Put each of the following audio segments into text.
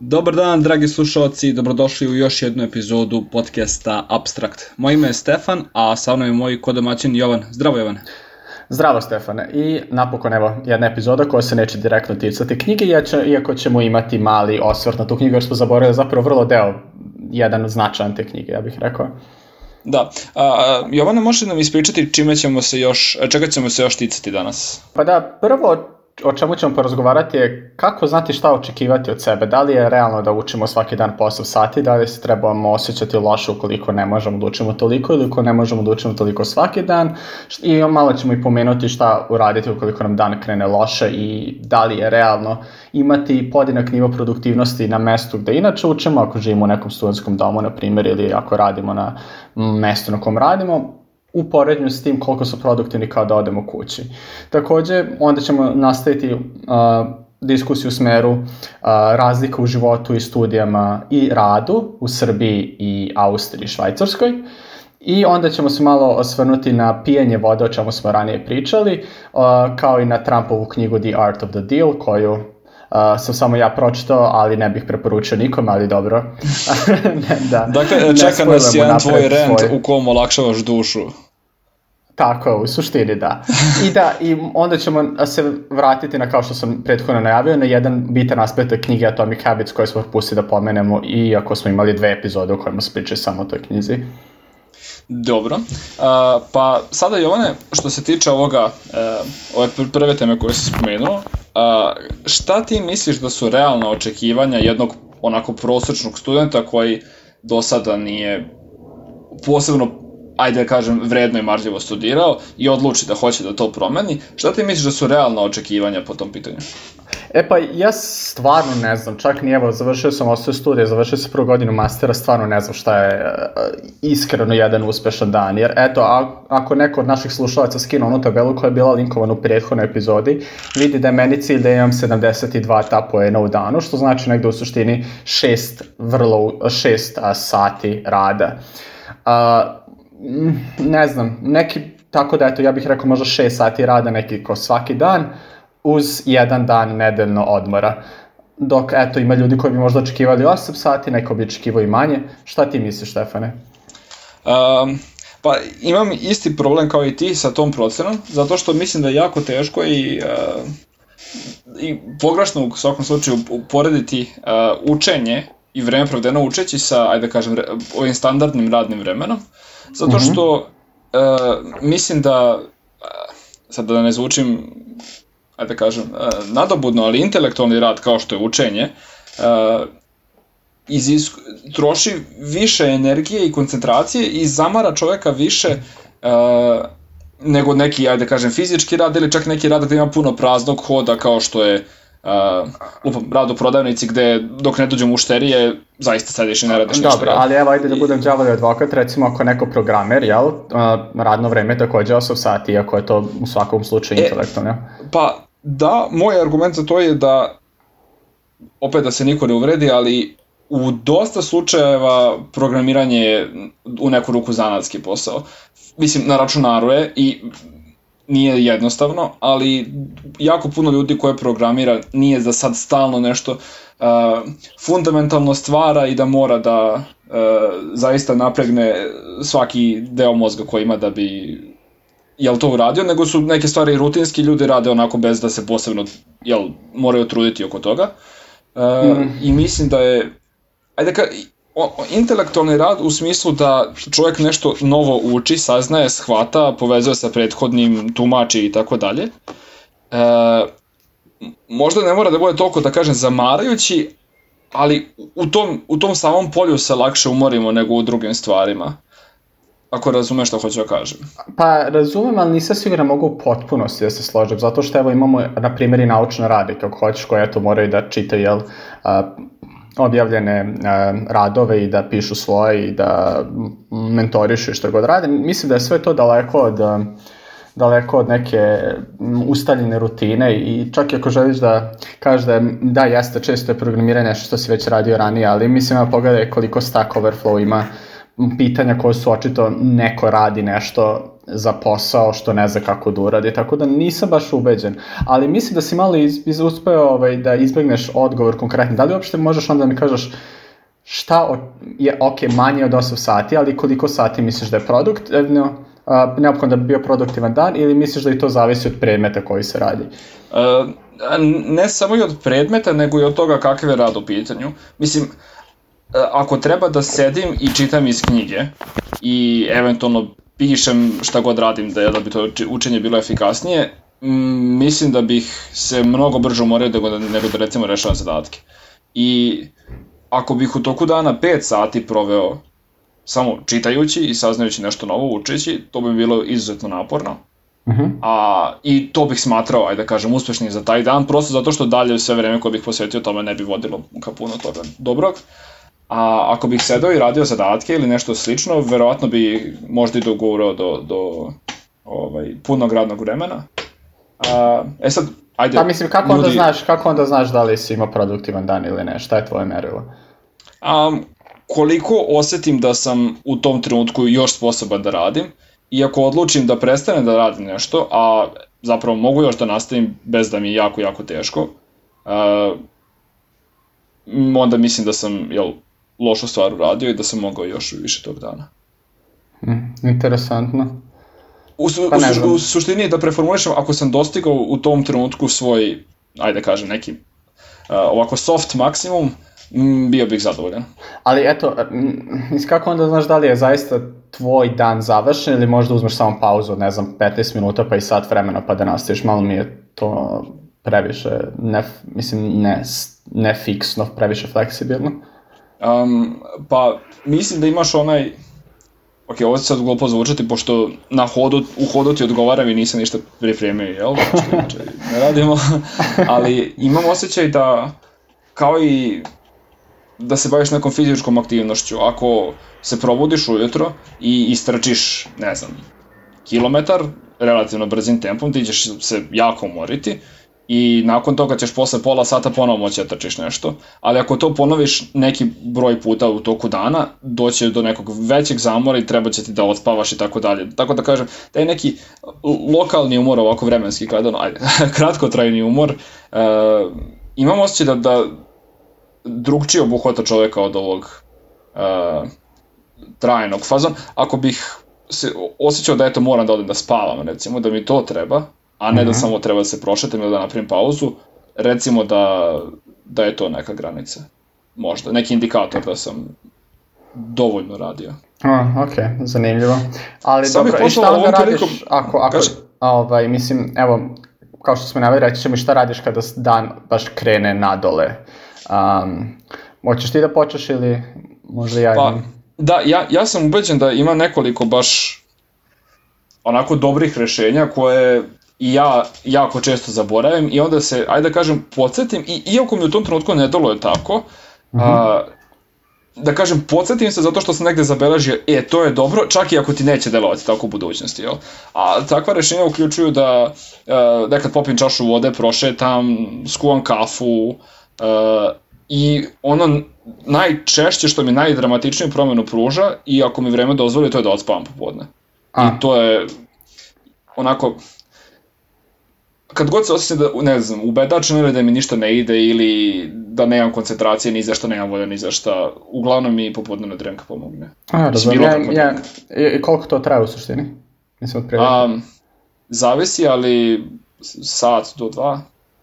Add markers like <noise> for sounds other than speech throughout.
Dobar dan, dragi slušalci, dobrodošli u još jednu epizodu podcasta Abstract. Moje ime je Stefan, a sa mnom je moj kodomaćin Jovan. Zdravo Jovan. Zdravo Stefane i napokon evo jedna epizoda koja se neće direktno ticati knjige, iako ćemo imati mali osvrt na tu knjigu jer smo zaboravili zapravo vrlo deo, jedan značajan te knjige, ja bih rekao. Da. A, Jovana, možete nam ispričati čime ćemo se još, čega ćemo se još ticati danas? Pa da, prvo o čemu ćemo porazgovarati je kako znati šta očekivati od sebe. Da li je realno da učimo svaki dan po 8 sati, da li se trebamo osjećati loše ukoliko ne možemo da učimo toliko ili ukoliko ne možemo da učimo toliko svaki dan. I malo ćemo i pomenuti šta uraditi ukoliko nam dan krene loše i da li je realno imati podinak nivo produktivnosti na mestu gde inače učimo, ako živimo u nekom studentskom domu, na primjer, ili ako radimo na mestu na kom radimo, u porednju s tim koliko su produktivni kao da odemo kući. Takođe, onda ćemo nastaviti uh, diskusiju u smeru uh, razlika u životu i studijama i radu u Srbiji i Austriji i Švajcarskoj. I onda ćemo se malo osvrnuti na pijenje vode, o čemu smo ranije pričali, uh, kao i na Trumpovu knjigu The Art of the Deal, koju Uh, sam samo ja pročitao, ali ne bih preporučio nikom, ali dobro. <laughs> ne, da, dakle, čeka nas jedan tvoj rent svoj... u kom olakšavaš dušu. Tako, u suštini da. I da, i onda ćemo se vratiti na, kao što sam prethodno najavio, na jedan bitan aspekt knjige Atomic Habits koje smo pustili da pomenemo, iako smo imali dve epizode u kojima se pričaju samo o toj knjizi. Dobro. Uh, pa sada Jovane, što se tiče ovoga, uh, ove prve teme koje si spomenuo, uh, šta ti misliš da su realna očekivanja jednog onako prosečnog studenta koji do sada nije posebno ajde da kažem, vredno i marljivo studirao i odluči da hoće da to promeni, šta ti misliš da su realna očekivanja po tom pitanju? E pa ja stvarno ne znam, čak ni evo, završio sam ostao studije, završio sam prvu godinu mastera, stvarno ne znam šta je uh, iskreno jedan uspešan dan, jer eto, a, ako neko od naših slušalaca skine onu tabelu koja je bila linkovana u prethodnoj epizodi, vidi da je meni cilj da imam 72 ta poena u danu, što znači negde u suštini 6 vrlo, 6 sati rada. Uh, ne znam, neki, tako da eto, ja bih rekao možda 6 sati rada neki ko svaki dan, uz jedan dan nedeljno odmora. Dok, eto, ima ljudi koji bi možda očekivali 8 sati, neko bi očekivao i manje. Šta ti misliš, Štefane? Um, pa imam isti problem kao i ti sa tom procenom, zato što mislim da je jako teško i, uh, i pogrešno u svakom slučaju porediti uh, učenje i vreme provedeno učeći sa, ajde da kažem, ovim standardnim radnim vremenom. Zato mhm. što uh, mislim da, sad da ne zvučim, ajde da kažem, uh, nadobudno, ali intelektualni rad kao što je učenje, uh, izisku, troši više energije i koncentracije i zamara čoveka više uh, nego neki, ajde da kažem, fizički rad ili čak neki rad gde ima puno praznog hoda kao što je uh, lupam, rad u prodavnici gde dok ne dođe mušterije zaista sediš i ne radiš ništa. Dobro, ali evo ajde da budem džavali advokat, recimo ako neko programer, jel, uh, radno vreme je takođe 8 sati, iako je to u svakom slučaju e, intelektualno. Pa da, moj argument za to je da opet da se niko ne uvredi, ali u dosta slučajeva programiranje je u neku ruku zanatski posao. Mislim, na računaru je i nije jednostavno, ali jako puno ljudi koje programira nije za sad stalno nešto uh, fundamentalno stvara i da mora da uh, zaista napregne svaki deo mozga koji ima da bi jel to uradio, nego su neke stvari rutinski ljudi rade onako bez da se posebno jel, moraju truditi oko toga. Uh, mm. I mislim da je, ajde ka, o, intelektualni rad u smislu da čovjek nešto novo uči, saznaje, shvata, povezuje sa prethodnim, tumači i tako dalje. E, možda ne mora da bude toliko, da kažem, zamarajući, ali u tom, u tom samom polju se lakše umorimo nego u drugim stvarima. Ako razumeš što hoću da kažem. Pa razumem, ali nisam siguran mogu u potpunosti da se složim, zato što evo imamo, na primjer, i naučne rade, kako hoćeš, koje eto moraju da čitaju, jel, objavljene e, radove i da pišu svoje i da mentorišu i što god rade. Mislim da je sve to daleko od daleko od neke ustaljene rutine i čak i ako želiš da kažeš da, da jeste često je programiranje nešto što si već radio ranije, ali mislim da pogledaj koliko Stack Overflow ima pitanja koje su očito neko radi nešto za posao što ne zna kako da uradi, tako da nisam baš ubeđen. Ali mislim da si malo iz, iz, uspeo ovaj, da izbegneš odgovor konkretno. Da li uopšte možeš onda da mi kažeš šta je ok manje od 8 sati, ali koliko sati misliš da je produktivno, neophodno da bi bio produktivan dan ili misliš da i to zavisi od predmeta koji se radi? Uh, ne samo i od predmeta, nego i od toga kakav je rad u pitanju. Mislim, uh, ako treba da sedim i čitam iz knjige i eventualno pišem šta god radim da, je, da bi to učenje bilo efikasnije, mislim da bih se mnogo brže umorio nego da, nego da recimo rešavam zadatke. I ako bih u toku dana 5 sati proveo samo čitajući i saznajući nešto novo, učeći, to bi bilo izuzetno naporno. Uh mhm. -huh. A, I to bih smatrao, ajde da kažem, uspešnim za taj dan, prosto zato što dalje sve vreme koje bih posvetio tome ne bi vodilo ka puno toga dobrog. A ako bih sedao i radio zadatke ili nešto slično, verovatno bi možda i dogurao do, do ovaj, punog radnog vremena. A, e sad, ajde... Pa mislim, kako ljudi... onda znaš, kako onda znaš da li si imao produktivan dan ili ne? Šta je tvoje merilo? Um, koliko osetim da sam u tom trenutku još sposoban da radim, i ako odlučim da prestanem da radim nešto, a zapravo mogu još da nastavim bez da mi je jako, jako teško, uh, onda mislim da sam jel, lošu stvar uradio i da sam mogao još više tog dana. Mm, interesantno. U, su, pa u, u suštini da preformulišem, ako sam dostigao u tom trenutku svoj, ajde da kažem, neki uh, ovako soft maksimum, m, bio bih zadovoljan. Ali eto, kako onda znaš da li je zaista tvoj dan završen ili možda uzmeš samo pauzu od, ne znam, 15 minuta pa i sat vremena pa da nastaviš, malo mi je to previše, ne, mislim, ne, ne fiksno, previše fleksibilno. Um, pa mislim da imaš onaj Ok, ovo će sad glupo zvučati, pošto na hodu, u hodu ti odgovaram i nisam ništa pripremio, jel? Znači, ne radimo. <laughs> Ali imam osjećaj da, kao i da se baviš nekom fizičkom aktivnošću, ako se probudiš ujutro i istračiš, ne znam, kilometar, relativno brzim tempom, ti ćeš se jako umoriti, i nakon toga ćeš posle pola sata ponovo moći da trčiš nešto, ali ako to ponoviš neki broj puta u toku dana, doće do nekog većeg zamora i treba će ti da odspavaš i tako dalje. Tako da kažem, taj neki lokalni umor, ovako vremenski, kada, no, ajde, <laughs> kratkotrajni umor, uh, imam osjećaj da, da drugčije obuhvata čoveka od ovog uh, trajnog fazon. Ako bih se osjećao da eto moram da odem da spavam, recimo, da mi to treba, a ne mm -hmm. da mhm. samo treba da se prošetam ili da napravim pauzu, recimo da, da je to neka granica. Možda, neki indikator da sam dovoljno radio. A, ok, zanimljivo. Ali Sam dobro, i šta onda radiš prilikom... ako, ako, Kaži. ovaj, mislim, evo, kao što smo naveli, reći ćemo šta radiš kada dan baš krene nadole. Um, hoćeš ti da počneš ili možda ja pa, Da, ja, ja sam ubeđen da ima nekoliko baš onako dobrih rešenja koje i ja jako često zaboravim i onda se, ajde da kažem, podsjetim i iako mi u tom trenutku ne je tako, uh -huh. a, da kažem, podsjetim se zato što sam negde zabeležio, e, to je dobro, čak i ako ti neće delovati tako u budućnosti, jel? A takva rešenja uključuju da uh, nekad popim čašu vode, prošetam, skuvam kafu uh, i ono najčešće što mi najdramatičniju promenu pruža i ako mi vreme dozvoli, to je da odspavam popodne. A. I to je onako, kad god se osjećam da, ne znam, ubedačen ili da mi ništa ne ide ili da nemam koncentracije ni za šta, nemam volja ni za šta, uglavnom mi popodnevna drenka pomogne. A, razumem, ja, ja, i koliko to traje u suštini? Mislim, od um, zavisi, ali sat do dva.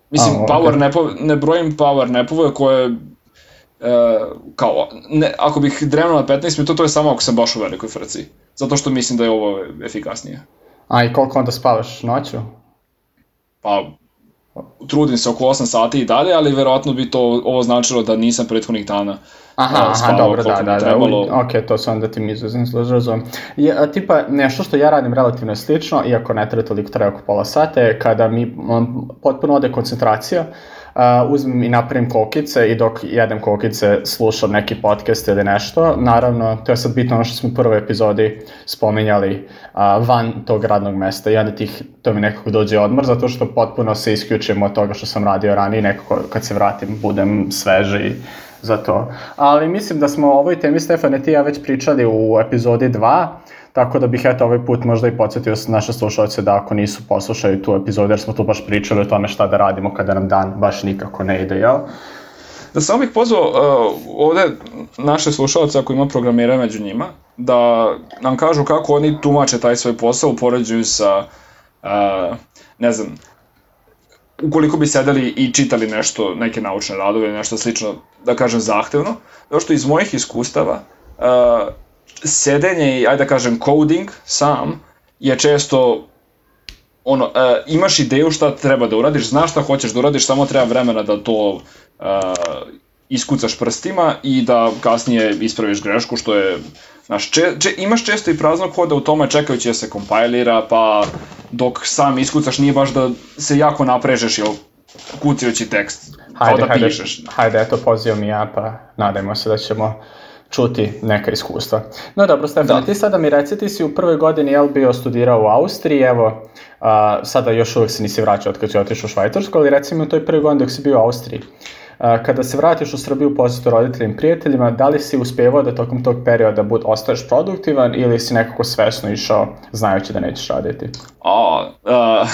Mislim, A, power okay. nepove, ne brojim power nepove koje e, kao, ne, ako bih dremno na 15 minuta, to je samo ako sam baš u velikoj frci. Zato što mislim da je ovo efikasnije. A i koliko onda spavaš noću? Pa trudim se oko 8 sati i dalje, ali verovatno bi to ovo značilo da nisam prethodnih dana Aha, aha, dobro, da, da, da, ok, to sam da ti mi izuzim, razumem. Je, tipa, nešto što ja radim relativno slično, iako ne treba toliko treba oko pola sata, je kada mi um, potpuno ode koncentracija, uh, uh, uzmem i napravim kokice i dok jedem kokice slušam neki podcast ili nešto. Naravno, to je sad bitno ono što smo u prvoj epizodi spominjali uh, van tog radnog mesta i onda tih, to mi nekako dođe odmor zato što potpuno se isključujem od toga što sam radio ranije nekako kad se vratim budem sveži za to. Ali mislim da smo o ovoj temi Stefane ti ja već pričali u epizodi 2 Tako da bih eto ovaj put možda i podsjetio naše slušalce da ako nisu poslušali tu epizodu, jer smo tu baš pričali o tome šta da radimo kada nam dan baš nikako ne ide, jel? Da sam bih pozvao uh, ovde naše slušalce ako ima programira među njima, da nam kažu kako oni tumače taj svoj posao u poređenju sa, uh, ne znam, ukoliko bi sedeli i čitali nešto, neke naučne radove ili nešto slično, da kažem, zahtevno, zato što iz mojih iskustava, uh, sedenje i, ajde da kažem, coding sam je često ono, uh, imaš ideju šta treba da uradiš, znaš šta hoćeš da uradiš, samo treba vremena da to uh, iskucaš prstima i da kasnije ispraviš grešku, što je, znaš, če, če, imaš često i praznog koda u tome čekajući da se kompajlira, pa dok sam iskucaš nije baš da se jako naprežeš, jel, kucajući tekst, hajde, kao da hajde, pišeš. Hajde, eto, pozivam i ja, pa nadajmo se da ćemo čuti neka iskustva. No dobro, Stefan, da. ti sada mi reci, ti si u prvoj godini jel bio studirao u Austriji, evo, a, sada još uvek se nisi vraćao od kad si otišao u Švajcarsku, ali reci mi u toj prvoj godini dok si bio u Austriji. A, kada se vratiš u Srbiju posjetu roditeljima i prijateljima, da li si uspevao da tokom tog perioda bud, ostaješ produktivan ili si nekako svesno išao znajući da nećeš raditi? A, uh,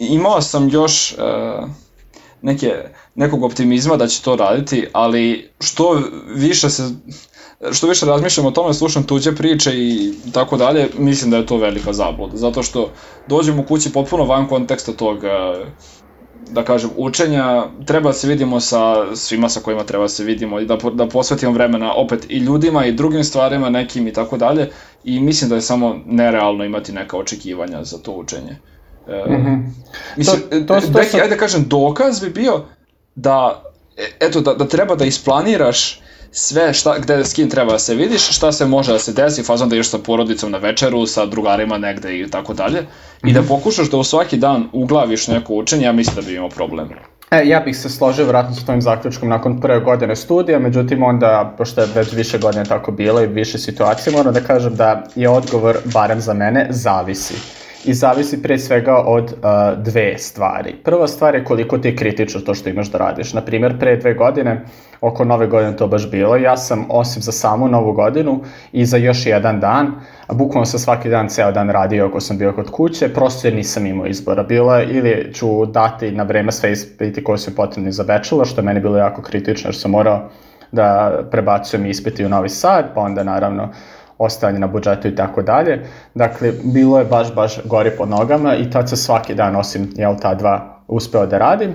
<laughs> imao sam još uh, neke, nekog optimizma da će to raditi, ali što više se što više razmišljam o tome, slušam tuđe priče i tako dalje, mislim da je to velika zabluda, zato što dođem u kući potpuno van konteksta tog da kažem, učenja, treba da se vidimo sa svima sa kojima treba da se vidimo i da, da posvetimo vremena opet i ljudima i drugim stvarima nekim i tako dalje i mislim da je samo nerealno imati neka očekivanja za to učenje. Mm -hmm. Mislim, to, to, to, neki, ajde da kažem, dokaz bi bio da, eto, da, da treba da isplaniraš sve šta, gde, s kim treba da se vidiš, šta se može da se desi, fazom da ideš sa porodicom na večeru, sa drugarima negde i tako dalje, i da mhm. pokušaš da u svaki dan uglaviš neko učenje, ja mislim da bi imao problem. E, ja bih se složio vratno sa tvojim zaključkom nakon prve godine studija, međutim onda, pošto je već više godine tako bilo i više situacije, moram da kažem da je odgovor, barem za mene, zavisi i zavisi pre svega od uh, dve stvari. Prva stvar je koliko ti je kritično to što imaš da radiš. Naprimjer, pre dve godine, oko nove godine to baš bilo, ja sam osim za samu novu godinu i za još jedan dan, bukvalno sam svaki dan ceo dan radio ako sam bio kod kuće, prosto jer nisam imao izbora. Bilo je ili ću dati na vreme sve ispiti koje su potrebni za bachelor, što je meni bilo jako kritično jer sam morao da prebacujem ispiti u Novi Sad, pa onda naravno ostajanje na budžetu i tako dalje. Dakle, bilo je baš, baš gori pod nogama i tad se svaki dan, osim jel, ta dva, uspeo da radim.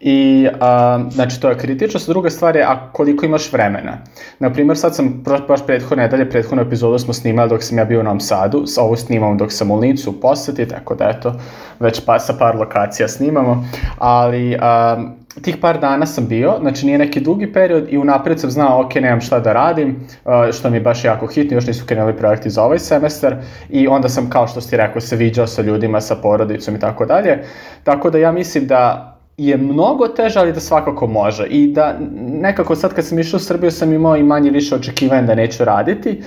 I, a, znači, to je kritično. Sa druga stvar je, a koliko imaš vremena. Naprimer, sad sam, baš prethodne nedelje, prethodnu epizodu smo snimali dok sam ja bio u Novom Sadu, ovo snimam dok sam u Lincu u poseti, tako da eto, već pa, sa par lokacija snimamo, ali a, tih par dana sam bio, znači nije neki dugi period i unapred sam znao, ok, nemam šta da radim, što mi je baš jako hitno, još nisu krenuli projekti za ovaj semestar i onda sam, kao što si rekao, se viđao sa ljudima, sa porodicom i tako dalje. Tako da ja mislim da je mnogo teže, ali da svakako može. I da nekako sad kad sam išao u Srbiju sam imao i manje više očekivanja da neću raditi,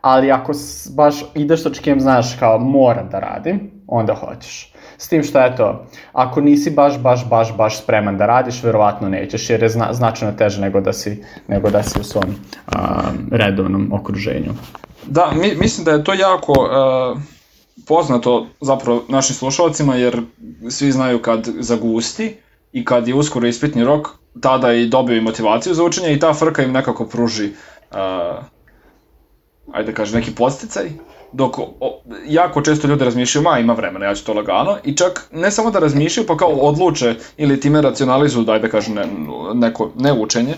ali ako baš ideš sa očekivanjem, znaš kao moram da radim, onda hoćeš. S tim što eto, ako nisi baš, baš, baš, baš spreman da radiš, verovatno nećeš, jer je zna, značajno teže nego da si, nego da si u svom uh, redovnom okruženju. Da, mi, mislim da je to jako uh, poznato zapravo našim slušalcima, jer svi znaju kad zagusti i kad je uskoro ispitni rok, tada i dobiju motivaciju za učenje i ta frka im nekako pruži uh, ajde da kažem, neki posticaj dok o, jako često ljudi razmišljaju, ma ima vremena, ja ću to lagano, i čak ne samo da razmišljaju, pa kao odluče ili time racionalizuju, daj da kažem, ne, neko neučenje,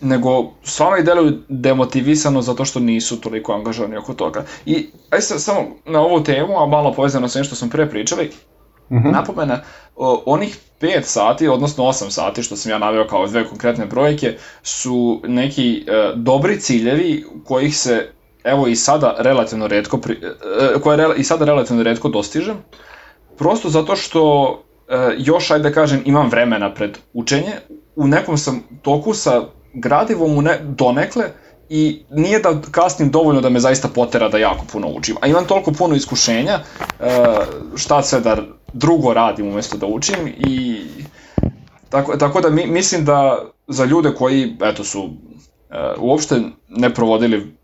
nego stvarno i deluju demotivisano zato što nisu toliko angažovani oko toga. I aj sad samo na ovu temu, a malo povezano sa što smo pre pričali, mm -hmm. napomena, o, onih 5 sati, odnosno 8 sati, što sam ja naveo kao dve konkretne brojke, su neki e, dobri ciljevi kojih se evo i sada relativno redko, pri, e, koje i sada relativno redko dostižem, prosto zato što e, još, ajde da kažem, imam vremena pred učenje, u nekom sam toku sa gradivom u ne, donekle i nije da kasnim dovoljno da me zaista potera da jako puno učim. A imam toliko puno iskušenja e, šta sve da drugo radim umesto da učim i tako, tako da mi, mislim da za ljude koji eto su uopšte ne provodili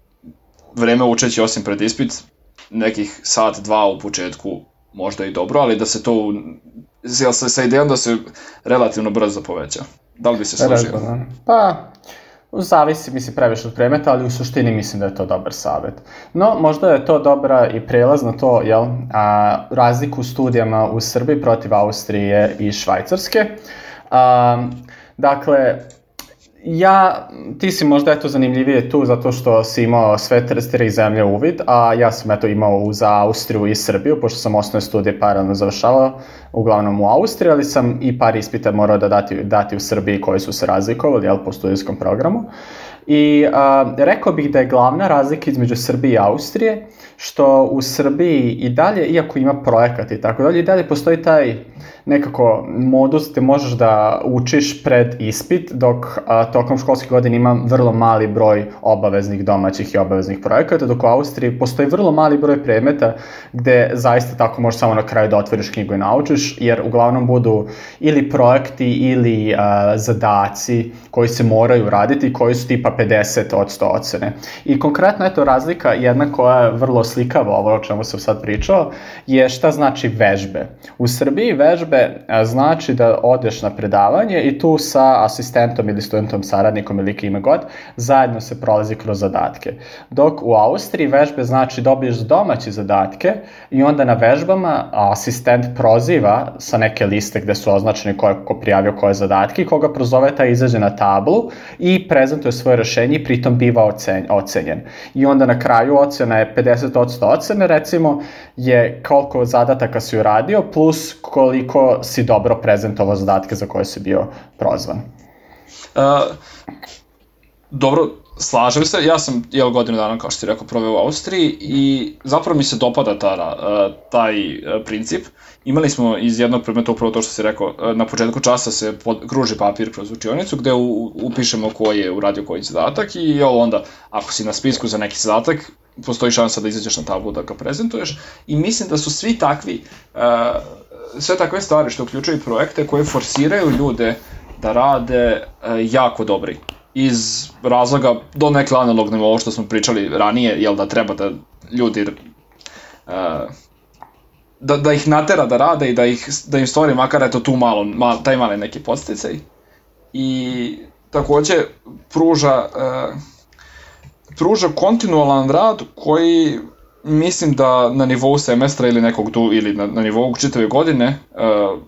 vreme učeći osim pred ispit, nekih sat, dva u početku možda i dobro, ali da se to, jel se sa idejom da se relativno brzo poveća. Da li bi se složio? Da. Pa, Zavisi, mislim, previše od predmeta, ali u suštini mislim da je to dobar savet. No, možda je to dobra i prelaz na to, jel, a, razliku u studijama u Srbiji protiv Austrije i Švajcarske. A, dakle, ja, ti si možda eto zanimljivije tu zato što si imao sve tri zemlje uvid, a ja sam eto imao za Austriju i Srbiju, pošto sam osnovne studije paralelno završavao, uglavnom u Austriji, ali sam i par ispita morao da dati, dati u Srbiji koji su se razlikovali, jel, po studijskom programu. I a, rekao bih da je glavna razlika između Srbije i Austrije, što u Srbiji i dalje, iako ima projekat i tako dalje, i dalje postoji taj nekako modus gde možeš da učiš pred ispit, dok a, tokom školske godine ima vrlo mali broj obaveznih domaćih i obaveznih projekata, dok u Austriji postoji vrlo mali broj predmeta gde zaista tako možeš samo na kraju da otvoriš knjigu i naučiš, jer uglavnom budu ili projekti ili a, zadaci koji se moraju raditi, koji su tipa 50 od 100 ocene. I konkretno, eto, razlika jedna koja je vrlo slikava ovo o čemu sam sad pričao, je šta znači vežbe. U Srbiji vežbe znači da odeš na predavanje i tu sa asistentom ili studentom, saradnikom ili kime god, zajedno se prolazi kroz zadatke. Dok u Austriji vežbe znači dobiješ domaće zadatke i onda na vežbama asistent proziva sa neke liste gde su označeni ko je ko prijavio koje zadatke i koga prozove taj izađe na tablu i prezentuje svoje rešenje i pritom biva ocen, ocenjen. I onda na kraju ocena je 50 od 100 ocene, recimo, je koliko zadataka si uradio, plus koliko si dobro prezentovao zadatke za koje si bio prozvan. Uh, dobro, slažem se, ja sam jel godinu dana, kao što ti rekao, proveo u Austriji i zapravo mi se dopada ta, uh, taj uh, princip. Imali smo iz jednog predmeta upravo to što si rekao, uh, na početku časa se pod, kruži papir kroz učionicu gde u, upišemo ko je uradio koji zadatak i ovo onda, ako si na spisku za neki zadatak, postoji šansa da izađeš na tablu da ga prezentuješ i mislim da su svi takvi, sve takve stvari što uključuju projekte koje forsiraju ljude da rade jako dobri iz razloga do neke analognog ovo što smo pričali ranije, jel da treba da ljudi uh, da, da ih natera da rade i da, ih, da im stvori makar eto tu malo, mal, taj mali neki posticaj i takođe pruža uh, pruža kontinualan rad koji mislim da na nivou semestra ili nekog tu, ili na, na nivou čitave godine uh,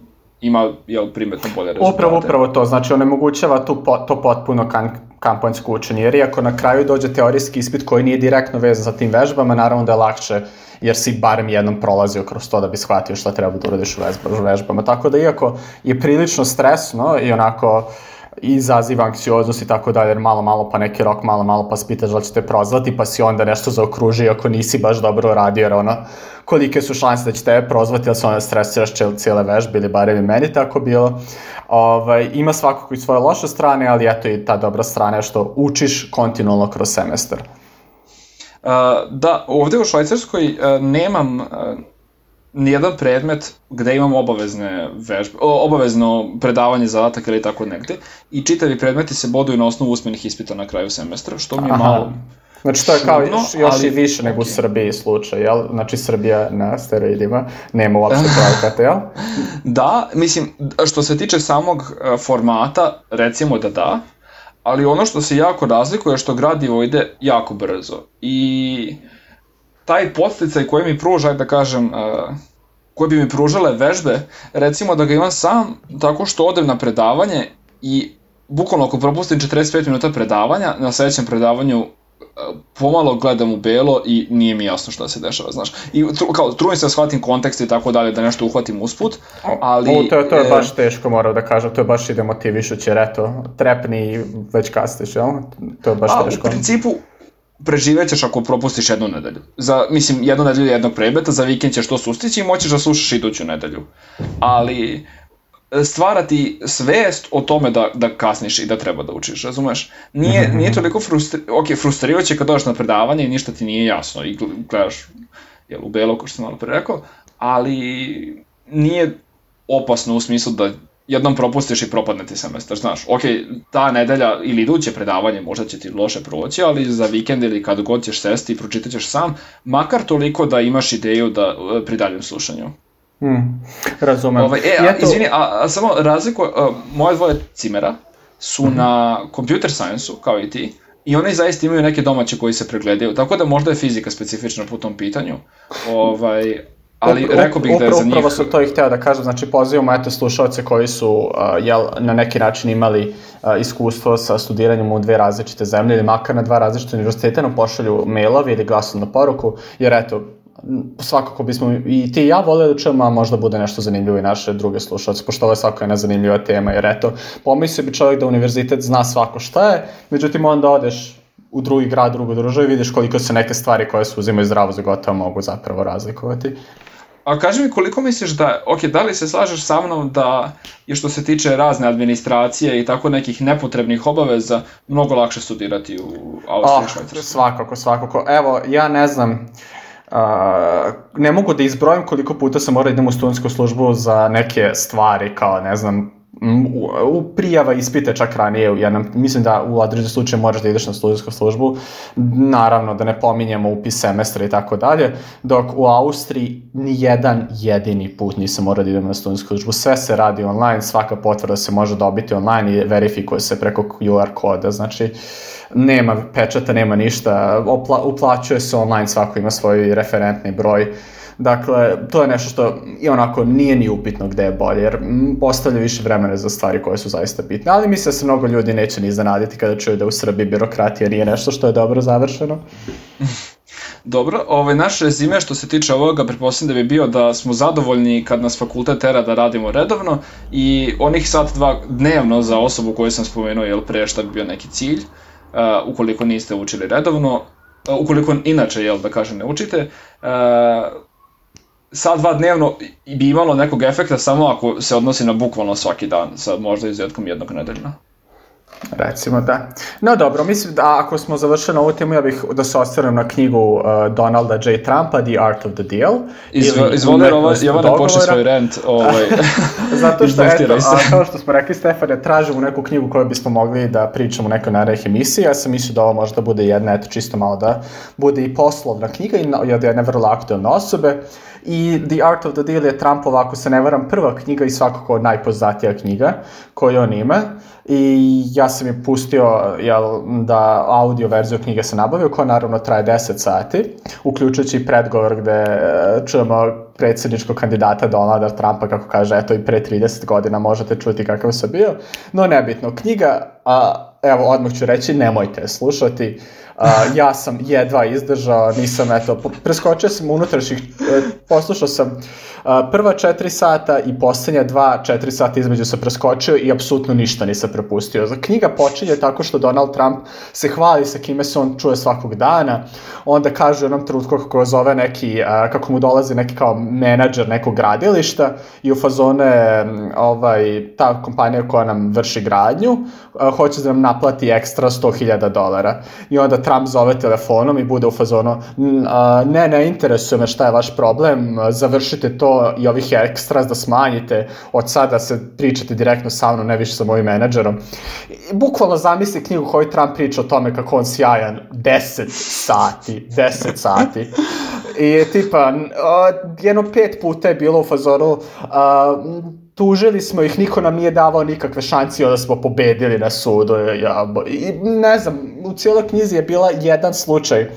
ima jel, primetno bolje rezultate. Upravo, upravo to, znači onemogućava tu, po, to potpuno kan, kampanjsko učenje, jer iako na kraju dođe teorijski ispit koji nije direktno vezan sa tim vežbama, naravno da je lakše jer si barem jednom prolazio kroz to da bi shvatio šta treba da uradiš u vežbama. Tako da iako je prilično stresno i onako uh, izaziva anksioznost i tako dalje, jer malo, malo pa neki rok, malo, malo pa spitaš da će te prozvati, pa si onda nešto zaokruži ako nisi baš dobro radio, jer ono, kolike su šanse da će tebe prozvati, ali se onda stresiraš cijele vežbe, ili barem i meni tako bilo. Ovaj, ima svakako i svoje loše strane, ali eto i ta dobra strana što učiš kontinualno kroz semestar. Uh, da, ovde u Švajcarskoj uh, nemam uh, nijedan predmet gde imam obavezne vežbe, obavezno predavanje zadatak ili tako negde i čitavi predmeti se boduju na osnovu usmenih ispita na kraju semestra, što mi je Aha. malo Znači to je kao još, još ali, i više nego u Srbiji slučaj, jel? Znači Srbija na steroidima nema uopšte <laughs> projekata, jel? da, mislim, što se tiče samog e, formata, recimo da da, ali ono što se jako razlikuje je što gradivo ide jako brzo i taj posticaj koji mi pruža, da kažem, uh, koje bi mi pružale vežbe, recimo da ga imam sam tako što odem na predavanje i bukvalno ako propustim 45 minuta predavanja, na sledećem predavanju pomalo gledam u belo i nije mi jasno šta se dešava, znaš. I tru, kao, trudim se da shvatim kontekst i tako dalje, da nešto uhvatim usput, ali... O, to, je, to je e, baš teško, moram da kažem, to je baš i demotivišuće, jer eto, trepni i već kastiš, jel? To je baš a, teško. U principu, preživećeš ako propustiš jednu nedelju. Za, mislim, jednu nedelju jednog predmeta, za vikend ćeš to sustići i moćeš da slušaš iduću nedelju. Ali e, stvarati svest o tome da, da kasniš i da treba da učiš, razumeš? Nije, nije toliko frustri... ok, frustrirajuće kad dođeš na predavanje i ništa ti nije jasno i gledaš jel, u belo, kao što sam malo pre rekao, ali nije opasno u smislu da jednom propustiš i propadne ti semestar, znaš, ok, ta nedelja ili iduće predavanje možda će ti loše proći, ali za vikend ili kad god ćeš sesti i pročitat ćeš sam, makar toliko da imaš ideju da pri daljem slušanju. Hmm, razumem. Ovaj, e, a, izvini, a, a samo razliku, a, moje dvoje cimera su mm -hmm. na computer science-u, kao i ti, i oni zaista imaju neke domaće koji se pregledaju, tako da možda je fizika specifična po tom pitanju, ovaj, ali Upra, rekao bih da je za njih... Upravo su to i hteo da kažem, znači pozivamo eto slušalce koji su uh, jel, na neki način imali uh, iskustvo sa studiranjem u dve različite zemlje ili makar na dva različite univerziteta, nam pošalju mailovi ili glasovnu poruku, jer eto, svakako bismo i ti i ja voleli da čujemo, a možda bude nešto zanimljivo i naše druge slušalce, pošto ovo je svako jedna zanimljiva tema, jer eto, pomisli bi čovjek da univerzitet zna svako šta je, međutim onda odeš u drugi grad, drugu državu i vidiš koliko se neke stvari koje se uzimaju zdravo za gotovo mogu zapravo razlikovati. A kaži mi koliko misliš da, ok, da li se slažeš sa mnom da je što se tiče razne administracije i tako nekih nepotrebnih obaveza mnogo lakše studirati u Austriji oh, Švajcarskoj? Svakako, svakako. Evo, ja ne znam, Uh, ne mogu da izbrojim koliko puta sam morao idem u studentsku službu za neke stvari kao, ne znam, prijava ispite čak ranije, ja nam, mislim da u određenom slučaju moraš da ideš na studentsku službu, naravno da ne pominjemo upis semestra i tako dalje, dok u Austriji ni jedan jedini put nisam morao da idem na studentsku službu, sve se radi online, svaka potvrda se može dobiti online i verifikuje se preko QR koda, znači uh, nema pečata, nema ništa, opla, uplaćuje se online, svako ima svoj referentni broj. Dakle, to je nešto što i onako nije ni upitno gde je bolje, jer postavlja više vremena za stvari koje su zaista bitne. Ali mislim da se mnogo ljudi neće ni iznenaditi kada čuju da u Srbiji birokratija nije nešto što je dobro završeno. <laughs> Dobro, ovaj, naš rezime što se tiče ovoga, pretpostavljam da bi bio da smo zadovoljni kad nas fakultet tera da radimo redovno i onih sat dva dnevno za osobu koju sam spomenuo, jel pre šta bi bio neki cilj, uh, ukoliko niste učili redovno, uh, ukoliko inače, jel da kažem, ne učite, uh, sad dva dnevno bi imalo nekog efekta samo ako se odnosi na bukvalno svaki dan, sa možda izuzetkom jednog nedeljna. Recimo da. No dobro, mislim da ako smo završili ovu temu, ja bih da se ostvaram na knjigu uh, Donalda J. Trumpa, The Art of the Deal. Izvo, izvoli ovaj, Jovana poče svoj rent. Ovaj, Zato što, eto, a, kao što smo rekli, Stefane, tražimo neku knjigu koju bismo mogli da pričamo u nekoj narednih emisiji. Ja sam mislio da ovo možda bude jedna, eto, čisto malo da bude i poslovna knjiga i od jedne vrlo aktualne osobe. I The Art of the Deal je Trumpova, ako se ne varam, prva knjiga i svakako najpoznatija knjiga koju on ima i ja sam je pustio jel, da audio verziju knjige se nabavio, koja naravno traje 10 sati, uključujući predgovor gde e, čujemo predsjedničkog kandidata Donalda Trumpa, kako kaže, eto i pre 30 godina možete čuti kakav sam bio, no nebitno. Knjiga, a, evo, odmah ću reći, nemojte slušati, Uh, ja sam jedva izdržao, nisam, eto, preskočio sam unutrašnjih, e, poslušao sam prva četiri sata i poslednja dva, četiri sata između sam preskočio i apsolutno ništa nisam propustio. Knjiga počinje tako što Donald Trump se hvali sa kime se on čuje svakog dana, onda kaže u jednom trenutku kako zove neki, kako mu dolazi neki kao menadžer nekog gradilišta i u fazone ovaj, ta kompanija koja nam vrši gradnju, hoće da nam naplati ekstra 100.000 dolara. I onda Trump zove telefonom i bude u fazonu ne, ne interesuje me šta je vaš problem, završite to i ovih ekstras da smanjite, od sada se pričate direktno sa mnom, ne više sa mojim menadžerom. Bukvalno zamisli knjigu koju Trump priča o tome kako on sjajan 10 sati, 10 sati. I tipa, jedno pet puta je bilo u fazonu, uh, tužili smo ih, niko nam nije davao nikakve šancije da smo pobedili na sudu. Ja, I ne znam, u cijeloj knjizi je bila jedan slučaj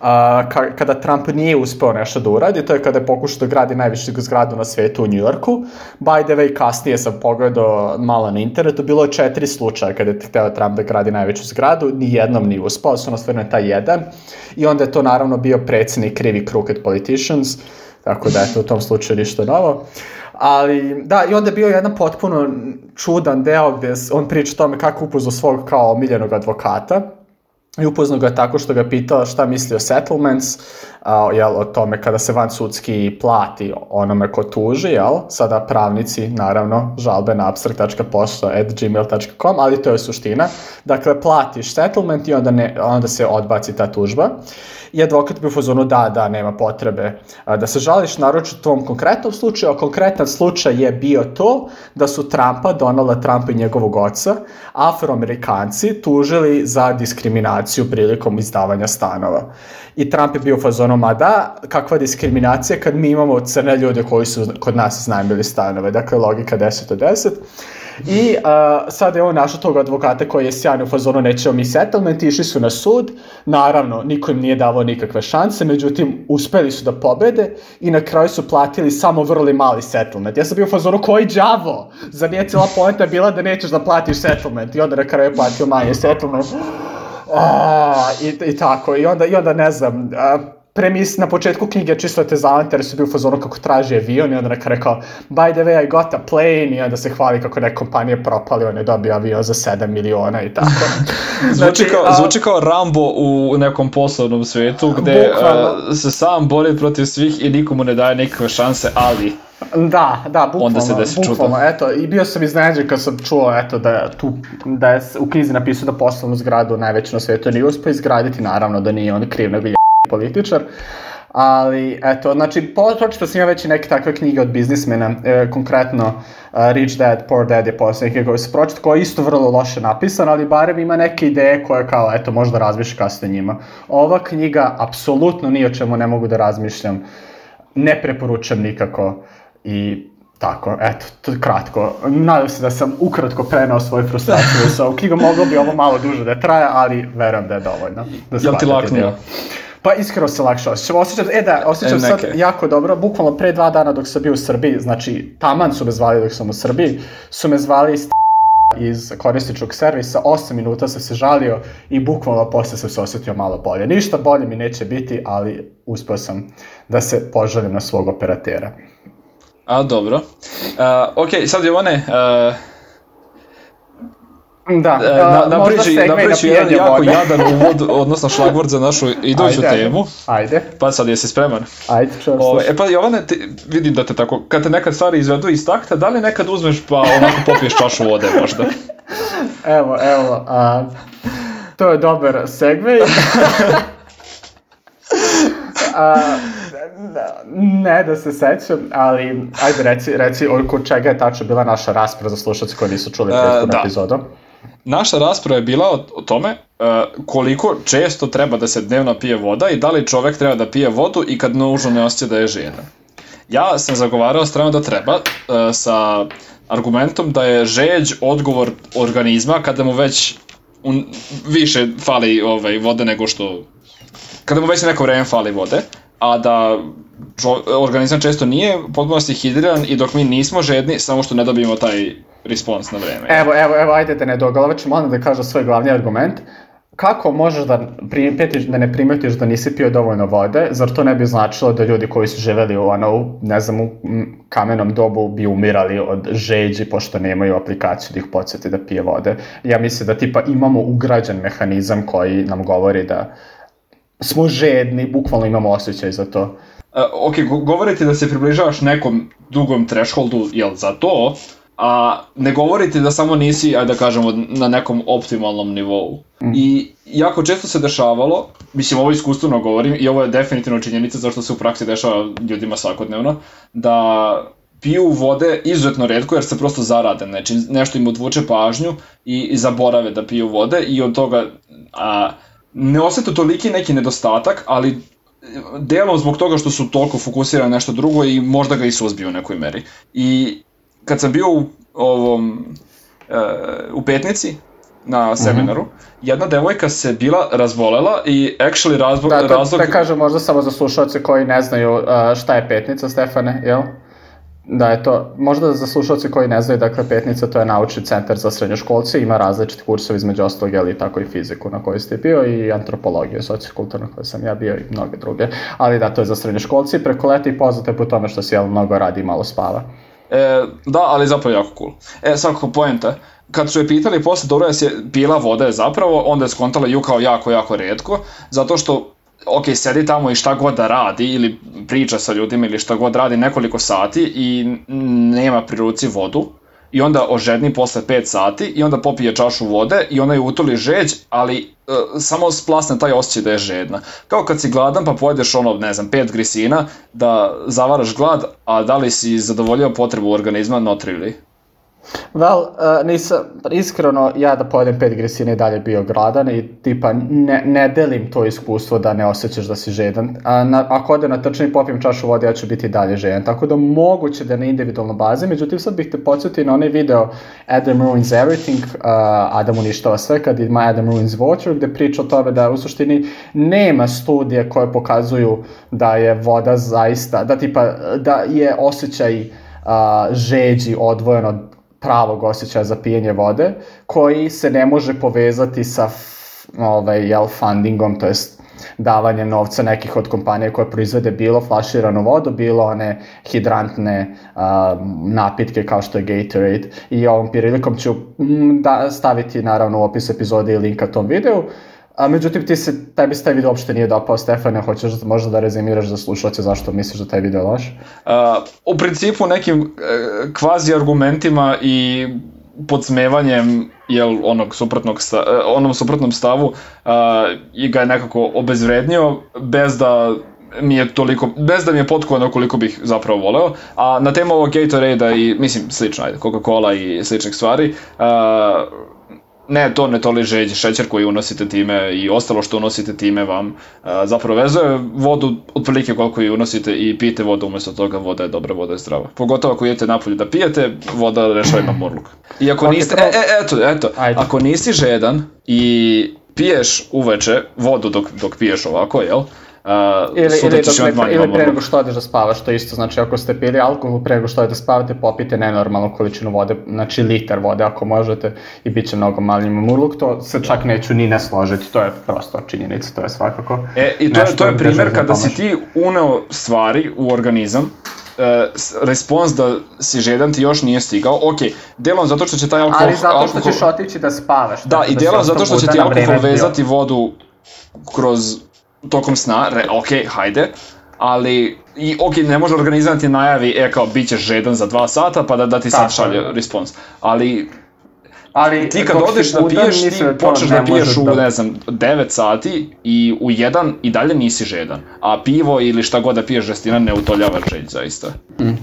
a, ka, kada Trump nije uspeo nešto da uradi, to je kada je pokušao da gradi najvišu zgradu na svetu u Njujorku. By the way, kasnije sam pogledao malo na internetu, bilo je četiri slučaja kada je hteo Trump da gradi najveću zgradu, ni jednom nije uspeo, su na taj jedan. I onda je to naravno bio predsednik krivi Crooked Politicians, tako da je to u tom slučaju ništa novo. Ali, da, i onda je bio jedan potpuno čudan deo gde on priča o tome kako upoznao svog kao omiljenog advokata, i upoznao ga tako što ga pitao šta misli o settlements, a, jel, o tome kada se van sudski plati onome ko tuži, jel, sada pravnici, naravno, žalbe na abstract.pošto.gmail.com, ali to je suština. Dakle, platiš settlement i onda, ne, onda se odbaci ta tužba i advokat bi u fazonu da, da, nema potrebe da se žališ, naročito u tom konkretnom slučaju, a konkretan slučaj je bio to da su Trumpa, Donalda Trumpa i njegovog oca, afroamerikanci tužili za diskriminaciju prilikom izdavanja stanova. I Trump je bio u fazonu, ma da, kakva diskriminacija kad mi imamo crne ljude koji su kod nas iznajmili stanove. Dakle, logika 10 od 10. I uh, sad je on našao tog advokata koji je sjajno u fazonu nećemo mi settlement, išli su na sud, naravno niko im nije davao nikakve šanse, međutim uspeli su da pobede i na kraju su platili samo vrlo mali settlement. Ja sam bio u fazonu koji džavo, za nije cijela poenta bila da nećeš da platiš settlement i onda na kraju je platio manje settlement. A, i, i tako, i onda, i onda ne znam, a, premis na početku knjige čisto te zalente jer su bio u fazonu kako traži avion i onda neka rekao by the way I got a plane i onda se hvali kako neka kompanija propali, on je dobio avion za 7 miliona i tako. <laughs> znači, zvuči, kao, a, zvuči kao Rambo u nekom poslovnom svetu gde a, se sam bori protiv svih i nikomu ne daje nikakve šanse, ali Da, da, bukvalno, Onda se desi bukvalno, čudo. eto, i bio sam iznenađen kad sam čuo, eto, da je tu, da je u knjizi napisao da poslovnu zgradu najveću na svetu nije uspio izgraditi, naravno da nije on kriv, nego političar. Ali, eto, znači, pročito sam ja već i neke takve knjige od biznismena, e, konkretno uh, Rich Dad, Poor Dad je posle neke koje se pročito, koja je isto vrlo loše napisan, ali barem ima neke ideje koje kao, eto, možda razmišlja kasno njima. Ova knjiga, apsolutno ni o čemu ne mogu da razmišljam, ne preporučam nikako i Tako, eto, to je kratko. Nadam se da sam ukratko prenao svoju frustraciju sa ovom knjigom. Moglo bi ovo malo duže da traje, ali verujem da je dovoljno. Da Jel ti laknuo? Pa iskreno se lakše osjećam. Osjećam, e da, osjećam e, sad jako dobro. Bukvalno pre dva dana dok sam bio u Srbiji, znači taman su me zvali dok sam u Srbiji, su me zvali iz iz korisničkog servisa, 8 minuta sam se žalio i bukvalno posle sam se osjetio malo bolje. Ništa bolje mi neće biti, ali uspio sam da se požalim na svog operatera. A, dobro. Uh, ok, sad je one... Uh, Da, e, na, na priči, na priči jedan jako vode. jadan uvod, odnosno šlagvord za našu iduću ajde, temu. Ajde. Pa sad jesi spreman? Ajde, čujem Ove, E pa Jovane, ti, vidim da te tako, kad te nekad stvari izvedu iz takta, da li nekad uzmeš pa onako popiješ čašu vode možda? <laughs> evo, evo, a, to je dobar segway. <laughs> a, ne da se sećam, ali ajde reci, reci oko čega je tačno bila naša rasprava za slušalce koji nisu čuli prethodnu uh, da. epizodu. Naša rasprava je bila o, o tome uh, koliko često treba da se dnevno pije voda i da li čovek treba da pije vodu i kad nužno ne osjeća da je žedan. Ja sam zagovarao strano da treba uh, sa argumentom da je žeđ odgovor organizma kada mu već un, više fali ovaj, vode nego što kada mu već neko vreme fali vode a da organizam često nije potpunosti hidriran i dok mi nismo žedni, samo što ne dobijemo taj respons na vreme. Evo, evo, evo, ajde da ne dogalačimo, onda da kažem svoj glavni argument. Kako možeš da, primetiš, da ne primetiš da nisi pio dovoljno vode, zar to ne bi značilo da ljudi koji su živeli u, ono, ne znam, u kamenom dobu bi umirali od žeđi pošto nemaju aplikaciju da ih podsjeti da pije vode. Ja mislim da tipa imamo ugrađen mehanizam koji nam govori da smo žedni, bukvalno imamo osjećaj za to. Uh, ok, govorite da se približavaš nekom dugom thresholdu, jel, za to, a ne govorite da samo nisi, ajde da kažemo, na nekom optimalnom nivou. Mm. I jako često se dešavalo, mislim ovo iskustveno govorim, i ovo je definitivno činjenica zašto se u praksi dešava ljudima svakodnevno, da piju vode izuzetno redko jer se prosto zarade, znači nešto im odvuče pažnju i, i zaborave da piju vode i od toga a, ne osete toliki neki nedostatak, ali delom zbog toga što su toliko fokusirani na nešto drugo i možda ga i suzbiju u nekoj meri. I kad sam bio u ovom e, u petnici na seminaru, mm -hmm. jedna devojka se bila razbolela i actually razlog... Da, to, razlog... da kažem možda samo za slušalce koji ne znaju šta je petnica, Stefane, jel? Da je to, možda za slušalce koji ne znaju, dakle Petnica to je naučni centar za srednjoškolce, ima različite kursove između ostalog, ali tako i fiziku na kojoj ste bio i antropologiju, sociokulturno na kojoj sam ja bio i mnoge druge. Ali da, to je za srednjoškolce i preko leta i poznate po tome što se jel mnogo radi i malo spava. E, da, ali zapravo jako cool. E, svakako poenta, kad su je pitali posle dobro je pila je zapravo, onda je skontala ju kao jako, jako redko, zato što ok, sedi tamo i šta god da radi ili priča sa ljudima ili šta god radi nekoliko sati i nema pri ruci vodu i onda ožedni posle 5 sati i onda popije čašu vode i ona je utoli žeđ, ali uh, samo splasne taj osjećaj da je žedna. Kao kad si gladan pa pojedeš ono, ne znam, 5 grisina da zavaraš glad, a da li si zadovoljio potrebu organizma, not really. Well, uh, nisam, iskreno, ja da pojedem pet gresine i dalje bio gradan i tipa ne, ne delim to iskustvo da ne osjećaš da si žedan. A na, ako ode na trčanje i popijem čašu vode, ja ću biti dalje žedan. Tako da moguće da na individualno bazi, međutim sad bih te podsjetio na onaj video Adam Ruins Everything, uh, Adam uništava sve kad ima Adam Ruins Water, gde priča o tome da u suštini nema studije koje pokazuju da je voda zaista, da tipa, da je osjećaj uh, žeđi odvojen od pravog osjećaja za pijenje vode, koji se ne može povezati sa ovaj, jel, fundingom, to jest davanje novca nekih od kompanija koje proizvede bilo flaširanu vodu, bilo one hidrantne uh, napitke kao što je Gatorade i ovom prilikom ću da, staviti naravno u opis epizode i linka tom videu. A međutim, ti se, tebi se taj video uopšte nije dopao, Stefane, hoćeš možda da rezimiraš za slušalce zašto misliš da taj video loš? Uh, u principu nekim uh, kvazi argumentima i podsmevanjem jel, onog suprotnog sta, uh, onom suprotnom stavu uh, i ga je nekako obezvrednio bez da mi je toliko, bez da mi je potkovano koliko bih zapravo voleo, a na temu ovog Gatorade-a i, mislim, slično, ajde, Coca-Cola i sličnih stvari, uh, ne to ne toli žeđ, šećer koji unosite time i ostalo što unosite time vam a, zapravo vezuje vodu otprilike koliko i unosite i pijete vodu umesto toga, voda je dobra, voda je zdrava. Pogotovo ako idete napolje da pijete, voda rešava ima morluk. I ako niste, e, e, eto, eto, Ajde. ako nisi žedan i piješ uveče vodu dok, dok piješ ovako, jel? Uh, ili, ili, dok ne, ili pre nego što odeš da spavaš, to isto znači ako ste pili alkohol pre nego što odeš da spavate, popite nenormalnu količinu vode, znači litar vode ako možete i bit će mnogo mali mamurluk, to se čak neću ni ne složiti, to je prosto činjenica, to je svakako. E, i to je, to je primer kada si ti uneo stvari u organizam, uh, respons da si žedan ti još nije stigao, ok, delom zato što će taj alkohol... Ali zato što alkohol... ćeš otići da spavaš. Da, i delom zato što će ti alkohol vezati vodu kroz tokom sna, re, ok, hajde, ali i ok, ne može organizam ti najavi, e kao, bit ćeš žedan za dva sata, pa da, da ti sad šalje respons. Ali Ali ti kad odeš da piješ, ti da počneš da piješ u, da... ne znam, 9 sati i u 1 i dalje nisi žedan. A pivo ili šta god da piješ žestina ne utoljava želj, zaista. Mm.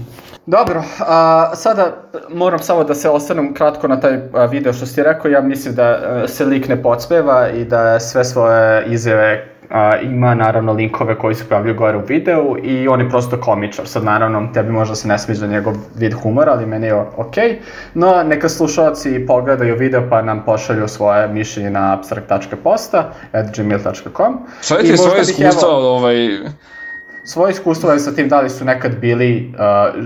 Dobro, a, sada moram samo da se ostanem kratko na taj video što si rekao. Ja mislim da se lik ne podsmeva i da sve svoje izjave A, ima naravno linkove koji se pojavljaju gore u videu i on je prosto komičar. Sad naravno tebi možda se ne sviđa njegov vid humora, ali meni je ok. No neka slušalci pogledaju video pa nam pošalju svoje mišljenje na abstract.posta at gmail.com. Šaljite svoje iskustva, ovaj... Svoje iskustva sa tim da li su nekad bili uh,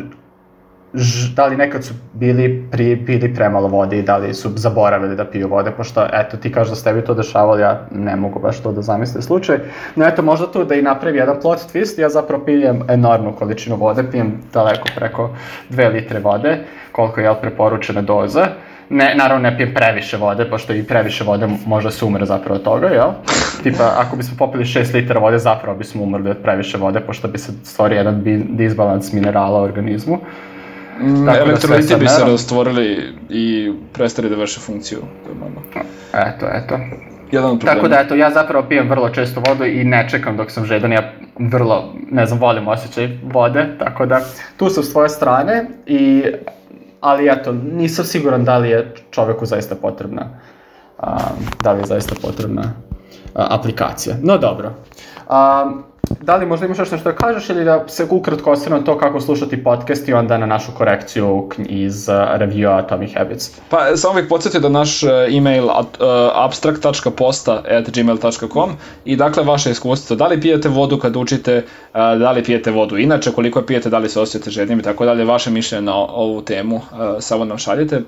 ž, da li nekad su bili pri, pili premalo vode i da li su zaboravili da piju vode, pošto eto ti kažeš da ste tebi to dešavalo, ja ne mogu baš to da zamislim slučaj. No eto možda tu da i napravi jedan plot twist, ja zapravo pijem enormnu količinu vode, pijem daleko preko 2 litre vode, koliko je preporučena doza. Ne, naravno ne pijem previše vode, pošto i previše vode možda se umre zapravo od toga, jel? Tipa, ako bismo popili 6 litara vode, zapravo bismo umrli od previše vode, pošto bi se stvorio jedan disbalans minerala u organizmu. Mm, da elektroliti bi se rastvorili i prestali da vrše funkciju. Eto, eto. Jedan od Tako da, eto, ja zapravo pijem vrlo često vodu i ne čekam dok sam žedan, ja vrlo, ne znam, volim osjećaj vode, tako da tu sam s tvoje strane i ali eto, nisam siguran da li je čoveku zaista potrebna a, da li je zaista potrebna a, aplikacija. No dobro. A, da li možda imaš nešto da kažeš ili da se ukratko osvrnu to kako slušati podcast i onda na našu korekciju iz uh, reviewa Atomic Habits? Pa samo bih podsjetio da naš uh, email uh, at gmail.com i dakle vaše iskustvo, da li pijete vodu kad učite, da li pijete vodu inače, koliko je pijete, da li se osjećate žednim i tako dalje, vaše mišljenje na ovu temu samo nam šaljite.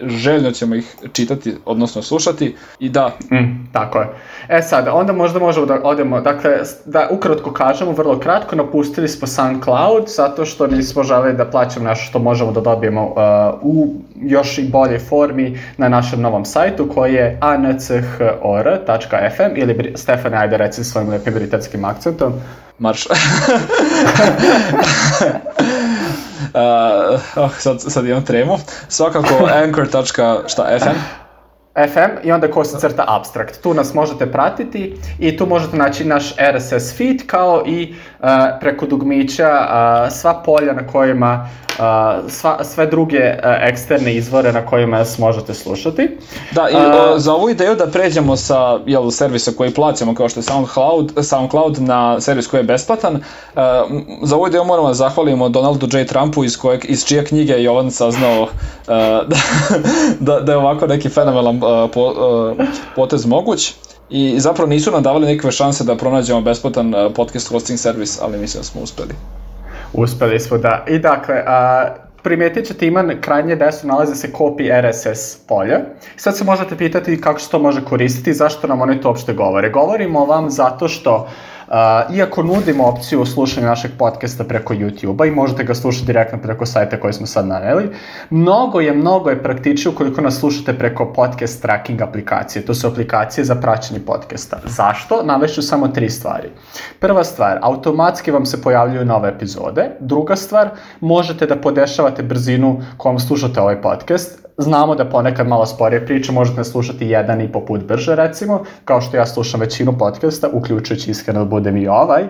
Željno ćemo ih čitati, odnosno slušati i da. Mm, tako je. E sad, onda možda možemo da odemo, dakle, da ukratko ukratko kažemo, vrlo kratko, napustili smo SoundCloud zato što nismo želeli da plaćamo nešto što možemo da dobijemo uh, u još i bolje formi na našem novom sajtu koji je anchor.fm ili Stefan, ajde reci svojim lepim britanskim akcentom. Marš. <laughs> uh, oh, sad, sad imam tremu. Svakako <laughs> anchor.fm FM i onda kosa crta abstract. Tu nas možete pratiti i tu možete naći naš RSS feed kao i uh, preko dugmića uh, sva polja na kojima sva, sve druge eksterne izvore na kojima nas možete slušati. Da, i za ovu ideju da pređemo sa jel, servisa koji plaćamo kao što je SoundCloud, SoundCloud na servis koji je besplatan, za ovu ideju moramo da zahvalimo Donaldu J. Trumpu iz, kojeg, iz čije knjige je Jovan saznao da, <laughs> da, da je ovako neki fenomenalan po, potez moguć. I zapravo nisu nam davali nikakve šanse da pronađemo besplatan podcast hosting servis, ali mislim da smo uspeli. Uspeli smo da. I dakle, a, primetit ćete ima krajnje desno nalaze se copy RSS polje. Sad se možete pitati kako se to može koristiti i zašto nam oni to uopšte govore. Govorimo vam zato što iako nudimo opciju slušanja našeg podcasta preko YouTube-a i možete ga slušati direktno preko sajta koji smo sad naveli, mnogo je, mnogo je praktičnije ukoliko nas slušate preko podcast tracking aplikacije. To su aplikacije za praćenje podcasta. Zašto? Navešću samo tri stvari. Prva stvar, automatski vam se pojavljuju nove epizode. Druga stvar, možete da podešavate brzinu kojom slušate ovaj podcast znamo da ponekad malo sporije priče, možete slušati jedan i po put brže recimo, kao što ja slušam većinu podcasta, uključujući iskreno da budem i ovaj.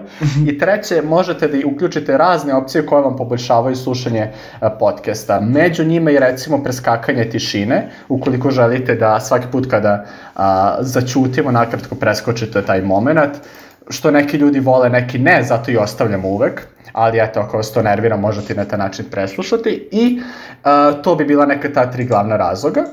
I treće, možete da uključite razne opcije koje vam poboljšavaju slušanje e, podcasta. Među njima i recimo preskakanje tišine, ukoliko želite da svaki put kada a, začutimo, nakratko preskočite taj moment, što neki ljudi vole, neki ne, zato i ostavljamo uvek ali eto, ako vas to nervira, možete na taj način preslušati i uh, to bi bila neka ta tri glavna razloga.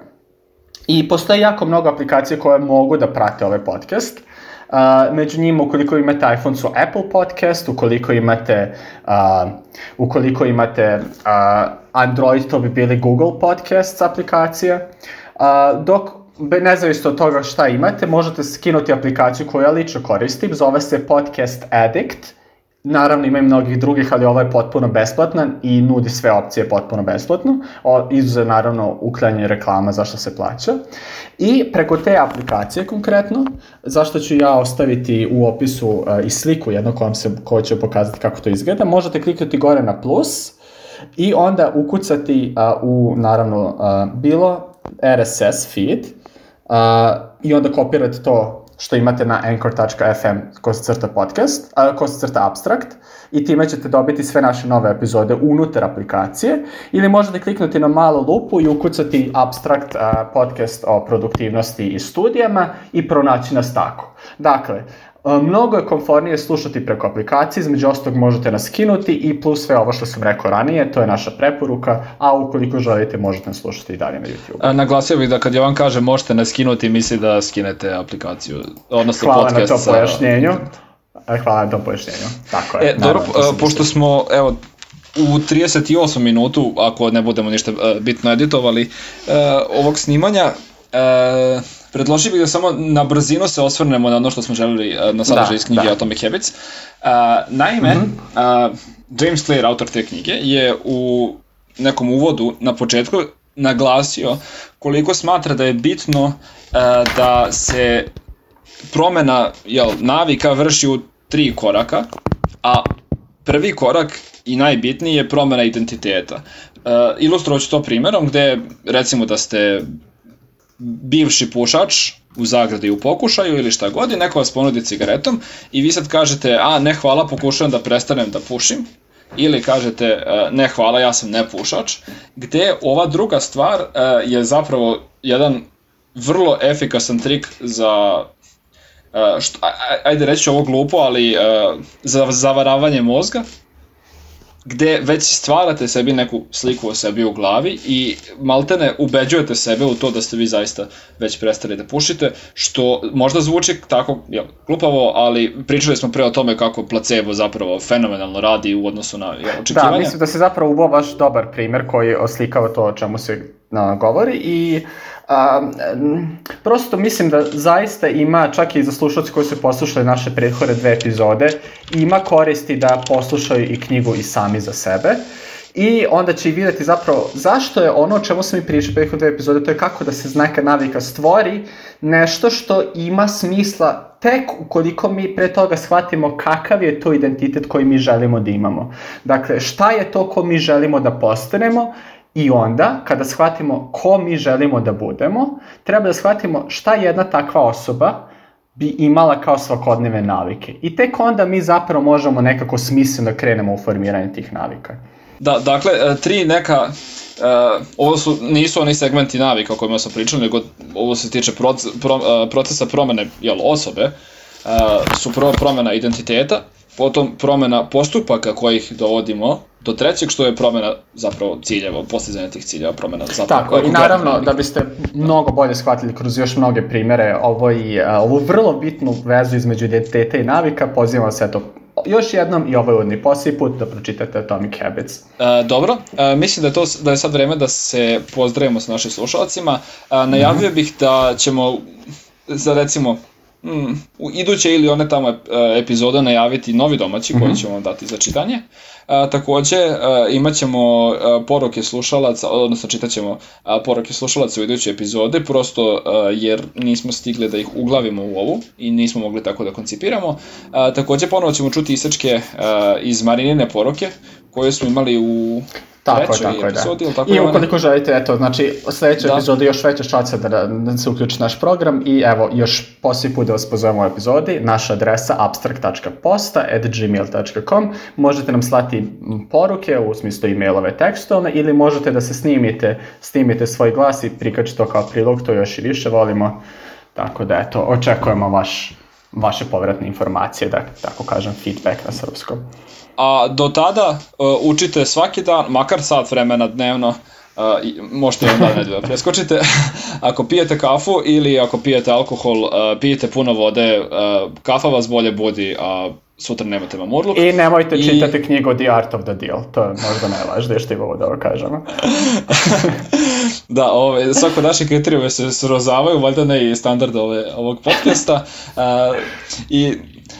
I postoje jako mnogo aplikacije koje mogu da prate ovaj podcast. Uh, među njima, ukoliko imate iPhone, su Apple Podcast, ukoliko imate, uh, ukoliko imate uh, Android, to bi bili Google Podcasts aplikacije. Uh, dok nezavisno od toga šta imate, možete skinuti aplikaciju koju ja lično koristim, zove se Podcast Addict Naravno ima i mnogih drugih, ali ova je potpuno besplatna i nudi sve opcije potpuno besplatno, o, izuze naravno uklanjanje reklama zašto se plaća. I preko te aplikacije konkretno, zašto ću ja ostaviti u opisu uh, i sliku jedno kojom se, ko će pokazati kako to izgleda, možete kliknuti gore na plus i onda ukucati uh, u naravno uh, bilo RSS feed uh, i onda kopirati to što imate na anchor.fm se crta podcast, a, se crta abstract i time ćete dobiti sve naše nove epizode unutar aplikacije ili možete kliknuti na malu lupu i ukucati abstract a, podcast o produktivnosti i studijama i pronaći nas tako. Dakle, Mnogo je komfornije slušati preko aplikacije, između ostalog možete nas skinuti i plus sve ovo što sam rekao ranije, to je naša preporuka, a ukoliko želite možete nas slušati i dalje na YouTube. A, naglasio bih da kad Jovan kaže možete nas skinuti, misli da skinete aplikaciju, odnosno Hvala podcast. Hvala na to pojašnjenju. Hvala na tom pojašnjenju. Tako je. E, dobro, pošto smo, evo, u 38 minutu, ako ne budemo ništa bitno editovali, ovog snimanja, Predložio bih da samo na brzinu se osvrnemo na ono što smo želeli eh, na sadržaj da, iz knjige da. Atomic Habits. Uh, naime, mm -hmm. uh, James Clear, autor te knjige, je u nekom uvodu na početku naglasio koliko smatra da je bitno uh, da se promena jel, navika vrši u tri koraka, a prvi korak i najbitniji je promena identiteta. Uh, ilustrovaću to primerom gde recimo da ste bivši pušač u zagradi u pokušaju ili šta god i neko vas ponudi cigaretom i vi sad kažete a ne hvala pokušavam da prestanem da pušim. Ili kažete e, ne hvala ja sam ne pušač. Gde ova druga stvar e, je zapravo jedan vrlo efikasan trik za e, što, ajde reći ovo glupo ali za zavaravanje mozga gde već stvarate sebi neku sliku o sebi u glavi i maltene ubeđujete sebe u to da ste vi zaista već prestali da pušite, što možda zvuči tako jel, glupavo, ali pričali smo pre o tome kako placebo zapravo fenomenalno radi u odnosu na jel, očekivanja. Da, mislim da se zapravo ubo baš dobar primer koji oslikava to o čemu se na, govori i A, prosto mislim da zaista ima, čak i za slušalci koji su poslušali naše prethodne dve epizode, ima koristi da poslušaju i knjigu i sami za sebe. I onda će i videti zapravo zašto je ono o čemu smo mi pričali prethodne dve epizode, to je kako da se neka navika stvori, nešto što ima smisla tek ukoliko mi pre toga shvatimo kakav je to identitet koji mi želimo da imamo. Dakle, šta je to ko mi želimo da postanemo I onda, kada shvatimo ko mi želimo da budemo, treba da shvatimo šta jedna takva osoba bi imala kao svakodnevne navike. I tek onda mi zapravo možemo nekako smisleno da krenemo u formiranje tih navika. Da, dakle, e, tri neka, uh, ovo su, nisu oni segmenti navika o kojima sam pričao, nego ovo se tiče proces, pro, uh, procesa promene jel, osobe, uh, su prvo promena identiteta, potom promena postupaka kojih dovodimo do trećeg, što je promena zapravo ciljeva, postizanje tih ciljeva, promena zapravo. Tako, i naravno, da biste mnogo bolje shvatili kroz još mnoge primere ovo i, ovu vrlo bitnu vezu između identiteta i navika, pozivam vas eto još jednom i ovaj uvodni posliji put da pročitate Atomic Habits. E, dobro, e, mislim da je, to, da je sad vreme da se pozdravimo sa našim slušalcima. E, najavio mm -hmm. bih da ćemo za recimo mm, u iduće ili one tamo e, epizode najaviti novi domaći mm -hmm. koji mhm. ćemo vam dati za čitanje. A, takođe, a, imat ćemo a, poruke slušalaca, odnosno čitaćemo a, poruke slušalaca u iduće epizode, prosto a, jer nismo stigli da ih uglavimo u ovu i nismo mogli tako da koncipiramo. A, takođe, ponovo ćemo čuti isečke a, iz Marinine poruke, koje smo imali u Tako je, tako je, da. Tako I ukoliko želite, eto, znači, sledeće da. epizode još veće šanse da, da se uključi naš program i evo, još poslije put da vas pozovemo u epizodi, naša adresa abstract.posta.gmail.com možete nam slati poruke, u smislu e-mailove tekstovne, ili možete da se snimite, snimite svoj glas i prikačite to kao prilog, to još i više volimo, tako da, eto, očekujemo vaš, vaše povratne informacije, da tako kažem, feedback na srpskom a do tada uh, učite svaki dan, makar sat vremena dnevno, uh, možete jedan dan nedelja da preskočite, <laughs> ako pijete kafu ili ako pijete alkohol, uh, pijete puno vode, uh, kafa vas bolje budi, a sutra nemate mamurluk. I nemojte I... čitati knjigu The Art of the Deal, to je možda najvažnije što imamo da ovo kažemo. <laughs> da, ove, svako naše kriterijove se srozavaju, valjda ne i standard ove, ovog podcasta. Uh, I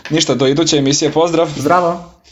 ništa, do iduće emisije, pozdrav! Zdravo!